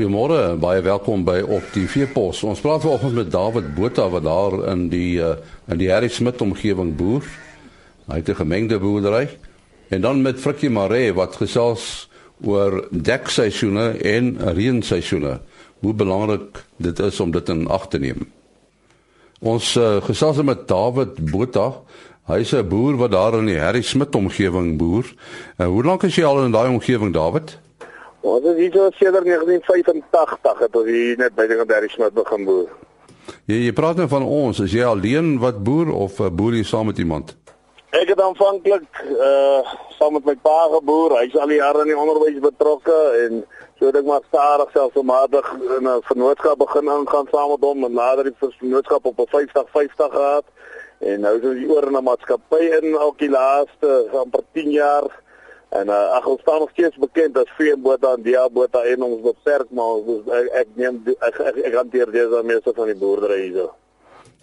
Goeiemôre, baie welkom by op die Veepos. Ons praat vanoggend met David Botha wat daar in die uh, in die Harry Smit omgewing boer. Hy het 'n gemengde boerdery. En dan met Frikkie Maree wat gesels oor dekseisoene en reenseisoene. Hoe belangrik dit is om dit in ag te neem. Ons uh, gesels met David Botha. Hy's 'n boer wat daar in die Harry Smit omgewing boer. Uh, hoe lank is jy al in daai omgewing, David? Ons is hier so sedert 1985 het ons hier net by die Berry Smith begin boer. Jy jy praat nou van ons, is jy alleen wat boer of uh, boer jy saam met iemand? Ek het aanvanklik uh saam met my pa geboer. Hy's al die jare in die onderwys betrokke en so ek maar stadig selfsmatig in 'n vennootskap begin aangaan saam met hom en nader die vennootskap op 'n 50-50 gehad. En nou is ons oor in 'n maatskappy in al die laaste amper 10 jaar En uh, ag ons staan nog steeds bekend as Veebota en Diabota en ons beperk maar ons, ek, ek neem ek ek, ek hanteer deze meeste van die boerdery hierso.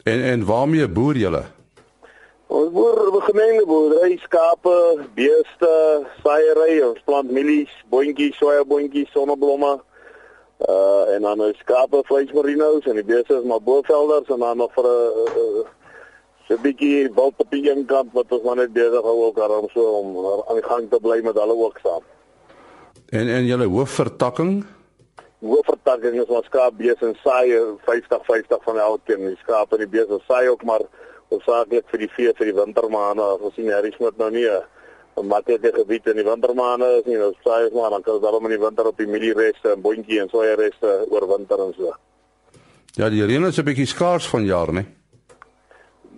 En en waarmee boer julle? Ons boer begemengde boerdery, skape, beeste, saaiery, ons plant mielies, boontjies, sojaboontjies, sonneblomme. Uh en dan ons skape, vleismerinos en die beeste is maar bovelders en dan nog vir 'n uh, uh, so 'n bietjie wil op die een kant wat ons maar net besig hou ook daarom so om aan die gang te bly met hulle ook saam. En en julle hoofvertakking? Hoofvertakking is ons skaap bees en saai 50 50 van elkeen. Die skaap en die bees en saai ook maar hoofsaaklik vir die vee vir die wintermaande. Ons sien hierdie smit nou nie 'n maklike gebied in die wintermaande is nie. Ons saai maar dan kan daarom in die winter op die mieliereste en boontjie en soeiereste oorwinter en so. Ja, die reën is 'n bietjie skaars vanjaar, nee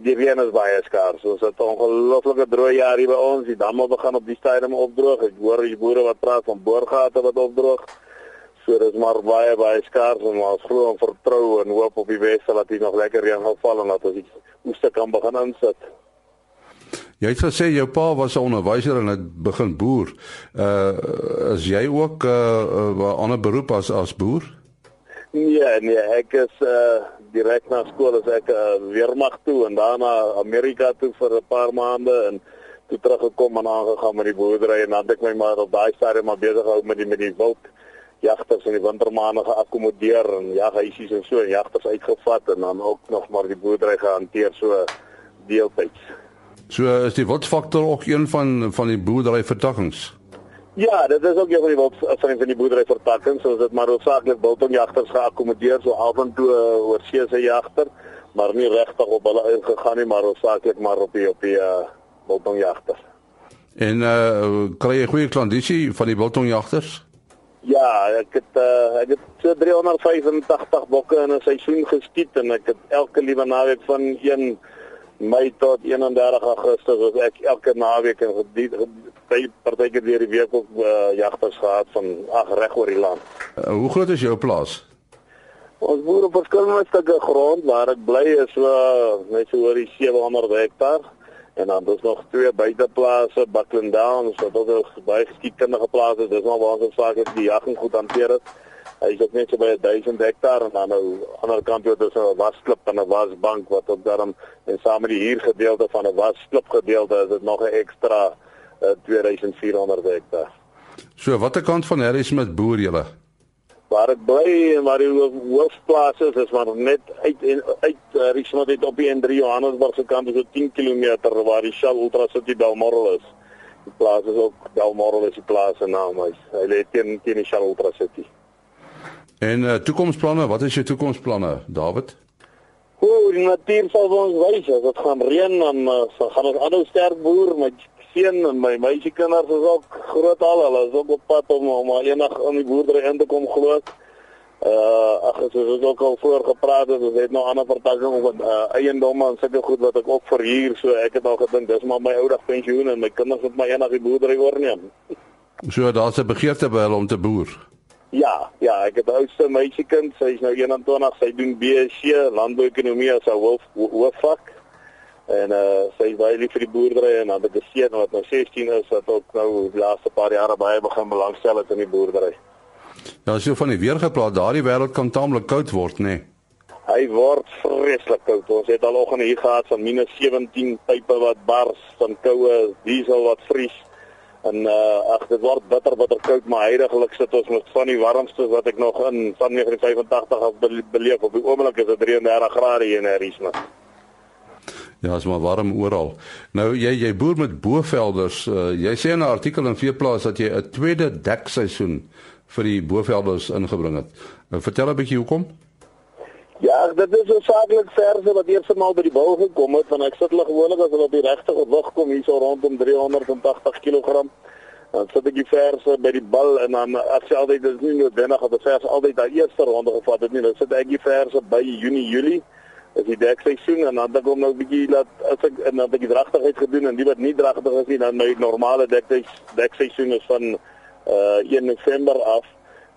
die reën is baie skaars. Ons het 'n ongelooflike droë jaar hier by ons. Die damme begin op die stadium opdroog. Ek hoor die boere wat praat van boorgate wat opdroog. So dis maar baie baie skaars en ons glo en vertrou en hoop op die beste dat hier nog lekker reën gaan val en dat ons iets oeste kan begin insit. Jy het gesê jou pa was 'n onderwyser en het begin boer. Uh is jy ook 'n uh, uh, ander beroep as as boer? Nee, nee, ek is uh direk na skool as ek uh, weermag toe en daarna Amerika toe vir 'n paar maande en toe teruggekom en aangegaan met die boerdery en dan het ek my maar op daai stadium maar besig gehou met die met die wild jagters in die wintermaande geakkommodeer en jaghuisies en so en jagters uitgevat en dan ook nog maar die boerdery gehanteer so deeltyds. So is die wildfaktor ook een van van die boerdery vertakkings. Ja, dit is ook een van die wild van die, die boerdery vertakkings, soos dit maar hoofsaaklik biltongjagters geakkommodeer so af en toe uh, oor see se jagter, maar nie regtig op hulle ingegaan nie, maar hoofsaaklik maar op die op die uh, biltongjagters. En uh kry jy goeie klandisie van die biltongjagters? Ja, ek het uh, ek het so 385 bokke in 'n seisoen geskiet en ek het elke liewe naweek van 1 Mei tot 31 Augustus was ek elke naweek in by partykeer deur die week op uh, jagters gehad van ag reg oor die land. Uh, hoe groot is jou plaas? Ons boer op verskillende stukke grond waar ek bly is so net so oor die 700 hektaar en dan daar's nog twee buiteplase, Buckland Downs, wat ook baie geskiedkundige plaas is. Dis maar waar ons vaak die jagting goed hanteer het. Hy ook net so by 1000 hektaar en dan nou aan die ander kant het ons 'n wasklip en 'n wasbank wat ook daarom en saam met die huurgedeelte van 'n wasklip gedeelte is dit nog 'n ekstra uh, 2400 hektaar. So watter kant van Harrismith boer julle? Waar ek bly en waar die hoofplaas is, is maar net uit en uit uh, Harrismith het op die N3 Johannesburg se kant so 10 km waar die Shell Ultra City Belmorel is. Die plaas is ook Belmorel is die plaas se naam. Hy lê teen teen die Shell Ultra City. En uh, toekomsplanne, wat is jou toekomsplanne, David? Hoe die natuur sal ons wys dit gaan reën dan uh, gaan ons aanhou sterk boer met seun en my meisiekinders is ook groot al, hulle is ook op pad om om eendag aan die boerdery in te kom glo. Uh ag as ons ook al voor gepraat het, ons het nou ander vertakking op uh, eiendomme en sulke goed wat ek ook verhuur, so ek het al gedink dis maar my oudag pensioen en my kinders moet my eendag die boerdery oorneem. So daar's 'n begeerte by hulle om te boer. Ja, ja, ek het 'n oudste meisiekind, sy is nou 21, sy doen BSc landbouekonomie as 'n hoof hoofvak. En uh sy is baie lief vir die boerdery en dan het ek gesien wat nou 16 is wat ook nou die laaste paar jare baie begin belangstel het in die boerdery. Ja, as jy van die weer gepraat, daardie wêreld kan taamlik koud word, nê? Nee. Hy word vreeslik koud. Ons het al oggend hier gehad van -17 pype wat bars, van koue diesel wat vries En uh ag dit word bitter bitter koud, maar heidaglik sit ons met van die warmste wat ek nog in van 1985 af beleef. Op die oomblik is dit 33 grade hier in Harrismith. Ja, is maar warm oral. Nou jy jy boer met bovelders. Uh, jy sê in 'n artikel in Veeplaas dat jy 'n tweede dekseisoen vir die bovelders ingebring het. Nou, vertel 'n bietjie hoekom? Ja, dit is 'n saaklik verse wat eers eendag by die bou gekom het van ek sit hulle gewoonlik as hulle op die regte gewig kom hier so rondom 380 kg. Dan sit ek die verse by die bal en dan as jy altyd dis nie noodwendig dat die verse altyd daai eerste ronde gevat het nie. Dan sit ek die verse by Junie, Julie as die dekseisoen en dan kom nou 'n bietjie laat as ek en dan 'n bietjie dragtigheid gedoen en die wat nie dragtig is nie dan my normale dekseisoen is van uh 1 November af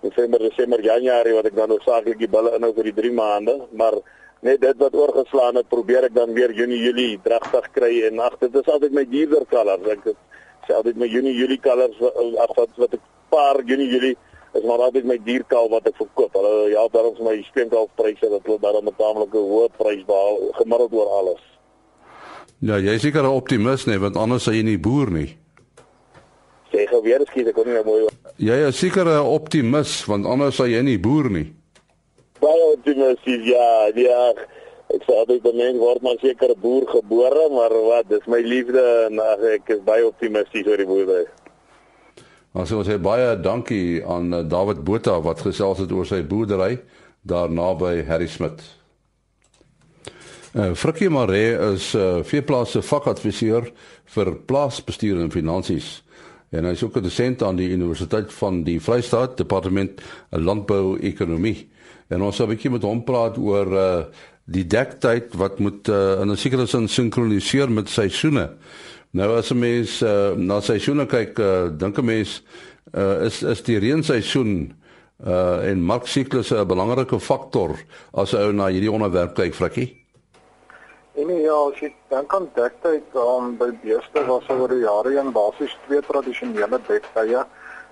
Desember, Desember, Januarie wat ek dan noodsaaklik die bulle inhou vir die 3 maande, maar net dit wat oorgeslaan het, probeer ek dan weer Junie, Julie dragtig kry en ag, dit is altyd my dierder kalvers. Ek sê altyd my Junie, Julie kalvers af wat wat ek paar Junie, Julie is maar altyd my dierkalf wat ek verkoop. Hulle ja, daarom vir my speenkalfpryse dat hulle daarom 'n taamlike hoë prys behaal gemiddeld oor alles. Ja, jy is seker 'n optimis nee, want anders sou jy nie boer nie weer skiet ek kon nie mooi. Jy is seker 'n optimis want anders sou jy nie boer nie. Baie optimisties ja, ja. Ek sê altyd die mens word maar seker boer gebore, maar wat, dis my liefde en ach, ek is baie optimisties oor die boerdery. Ons wil sê baie dankie aan eh, David Botha wat gesels het oor sy boerdery daar naby Harry Smith. Uh, Frikkie Maree is 'n uh, eh, veeplaasse vakadviseur vir plaasbestuur en finansies en hy is ook 'n dosent aan die Universiteit van die Vrystaat Departement Landbou Ekonomie. En ons sal 'n bietjie met hom praat oor uh die dektyd wat moet uh, in 'n sekere sin sinkroniseer met seisoene. Nou as 'n mens uh, na seisoene kyk, uh, dink 'n mens uh, is is die reenseisoen uh en marksiklusse 'n belangrike faktor as ou na hierdie onderwerp kyk, Frikkie. En ja, as jy dan kan dektyd aan um, by beeste was oor die jare heen basies twee tradisionele dektye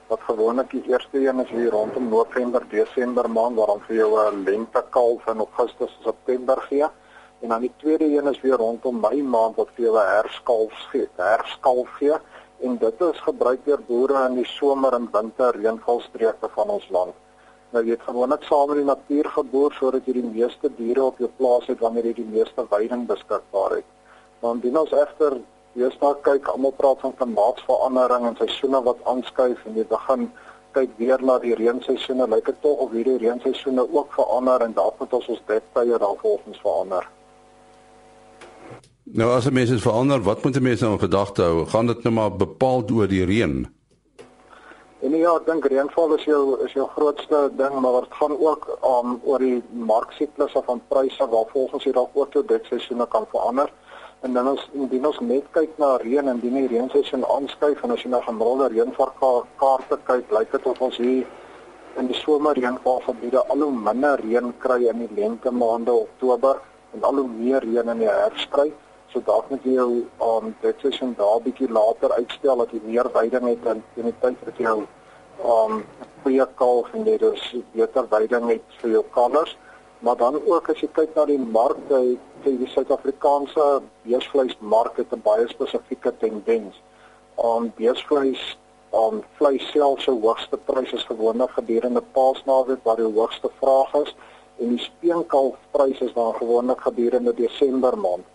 wat gewoonlik die eerste een is hier rondom November, Desember maand waarom vir jou 'n lente kalf in Augustus en September gee. En dan die tweede een is weer rondom Mei maand wat vir jou 'n herfskalf gee, herfskalf gee. En dit is gebruik deur boere in die somer en winter reënvalstreke van ons land. Nou jy het gewoonlik saam met die natuur geboor sodat jy die meeste diere op jou plaas het wanneer jy die meeste veiding beskikbaar het. Maar indien ons egter deesdae kyk, almal praat van klimaatsverandering en seisoene wat aanskuif en jy begin kyk weer na die reenseisoene, lyk dit tog of hierdie reenseisoene ook verander en dalk moet ons ons dektye dan volgens verander. Nou as 'n mens dit verander, wat moet 'n mens nou in gedagte hou? Gaan dit nou maar bepaal oor die reën? En ja, ek dink reënval is jou is jou grootste ding, maar dit gaan ook um, oor die marksiklusse van pryse waar volgens jy dalk ook jou dekseisoene kan verander. En dan ons indien ons net kyk na reën en die reënseisoen aanskuif en as jy na gemiddelde reënvaarkaarte kyk, lyk dit of ons hier in die somerreënvalgebiede al hoe minder reën kry in die lente maande Oktober en al hoe meer reën in die herfs kry. So dalk moet jy jou um dekseisoen daar bietjie later uitstel dat jy meer veiding het in in die tyd wat jy jou um vir kalf en jy dus beter veiding het vir jou kalvers. Maar dan ook as jy kyk na die markte, sê die Suid-Afrikaanse beesvleismark het 'n baie spesifieke tendens. Um beesvleis um vleis self se hoogste pryse is gewoonlik gedurende Paasnaweek waar die hoogste vraag is en die speenkalfpryse is dan gewoonlik gedurende Desember maand.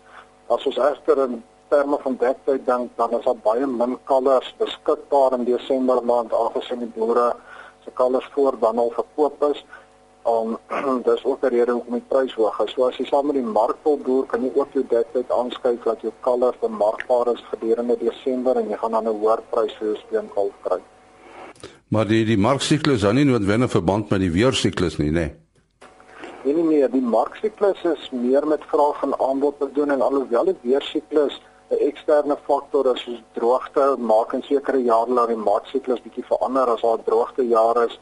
As ons egter in terme van dektyd dink, dan is daar baie min kalvers beskikbaar in Desember maand aangesien die boere se kalvers voor dan al verkoop is. Om dis ook 'n rede hoekom die prys hoog is. So as jy saam met die mark wil boer, kan jy ook jou dektyd aanskuif dat jou kalvers bemarkbaar is gedurende Desember en jy gaan dan 'n hoër prys vir jou speenkalf kry. Maar die die marksiklus is nie noodwendig verband met die weersiklus nie, né? Nee. Nee nee nee, die marksiklus is meer met vraag en aanbod te doen en alhoewel die weersiklus 'n eksterne faktor is soos droogte, maak in sekere jare laat die marksiklus bietjie verander as daar droogte jare is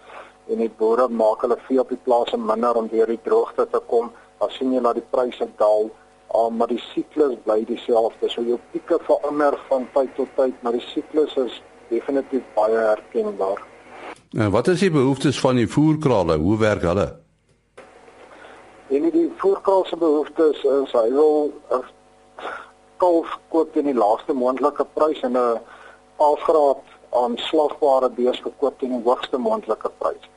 en die boere maak hulle vee op die plase minder om deur die droogte te kom, dan sien jy dat die pryse daal, uh, maar die siklus bly dieselfde. So jou pieke verander van tyd tot tyd, maar die siklus is definitief baie herkenbaar. En wat is die behoeftes van die voerkrale? Hoe werk hulle? En die voorkraal se behoeftes is hy wil kalf koop teen die laagste moontlike prys en 'n afgraad aan slagbare bees gekoop teen die hoogste moontlike prys.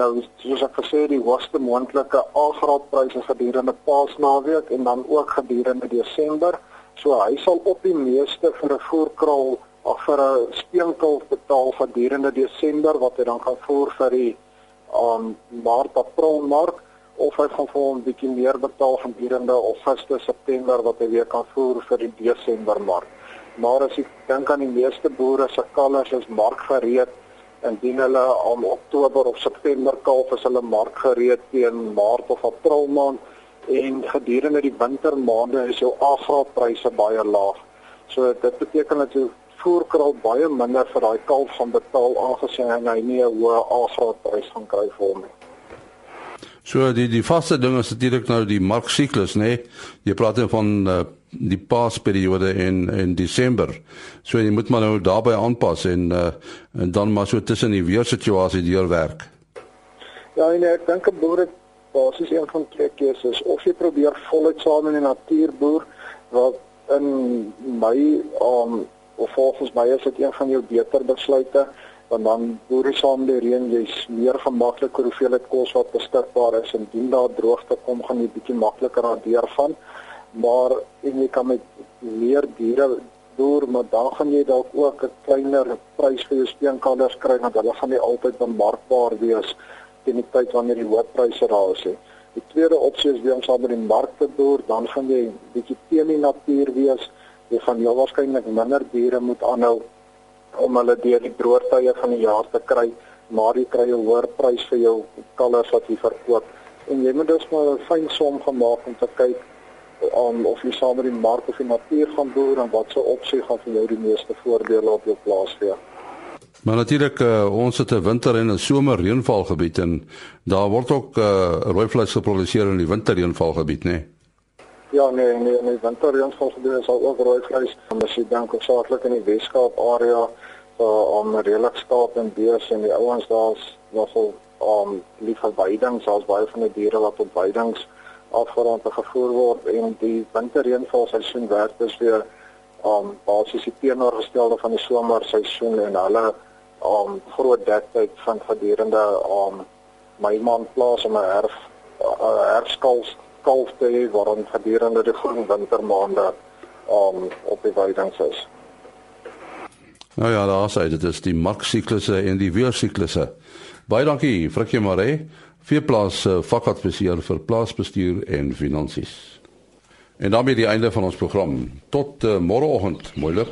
Nou soos ek gesê die hoogste moontlike A-graadpryse gedurende Paasnaweek en dan ook gedurende Desember. So hy sal op die meeste vir 'n voerkraal of vir 'n speenkalf betaal gedurende Desember wat hy dan gaan voer vir die um Maart April mark of hy gaan vir hom 'n bietjie meer betaal gedurende Augustus September wat hy weer kan voer vir die Desember mark. Maar as ek dink aan die meeste boere se kalvers is markgereed indien hulle om Oktober of September kalf is hulle markgereed teen Maart of April maand en gedurende die wintermaande is jou agraappryse baie laag. So dit beteken dat jy voerkraal baie minder vir daai kalf gaan betaal aangesien hy nie 'n hoë agraaprys gaan kry vir hom nie. So die die vaste ding is natuurlik nou die marksiklus nê. Nee? Jy praat dan van uh, die paasperiode in in Desember. So jy moet maar nou daarbey aanpas en uh, en dan maar so tussen die weersituasie deur werk. Ja, en ek dink 'n boer het basies een van twee keuses of jy probeer voluit saam in die natuur boer wat in my um of volgens my is dit een van jou beter besluite want dan boer jy saam die reën jy's meer gemaklik oor hoeveel dit kos wat beskikbaar is. En dien daar droogte kom gaan jy bietjie makliker daardeur gaan maar en jy kan met meer diere boer maar dan gaan jy dalk ook 'n kleiner prys vir jou steenkalvers kry want hulle gaan nie altyd bemarkbaar wees teen die tyd wanneer die hoofpryse daar is nie. Die tweede opsie is weer om saam met die mark te boer dan gaan jy bietjie teen die natuur wees. Jy gaan heel waarskynlik minder diere moet aanhou om hulle deur die droogtye van die jaar te kry, maar jy kry 'n hoër prys vir jou kalvers wat jy verkoop. En jy moet dus maar 'n fyn som gemaak om te kyk om of jy saam met die mark of die natuur gaan boer en wat se opsie gaan vir jou die meeste voordele op jou plaas gee. Maar natuurlik uh, ons het 'n winter en 'n somer reënvalgebied en daar word ook uh, rooi vleis geproduseer in die winterreënvalgebied, né? Nee? Ja, nee, nee, nee, winterreënvalgebied is al ook rooi vleis. Ons sien dan hoofsaaklik in die Weskaap area om redelik skaap en bees en die ouens daar's nogal om lief vir weidings, daar's baie van die diere wat op weidings afgerond gevoer word en die winterreënvalseisoen werk dus weer om basies die teenoorgestelde van die somerseisoen en hulle om groot dektyd van gedurende om my maand plaas om 'n herf herfskals kalf te hê waarin gedurende die groen wintermaande um, op die weidings is. Nou ja, daar sê dit is die marksiklusse en die weersiklusse. Baie dankie Frikkie Maree, veeplaas eh, vakadviseur vir plaasbestuur en finansies. En daarmee die einde van ons program. Tot uh, môreoggend, mooi loop.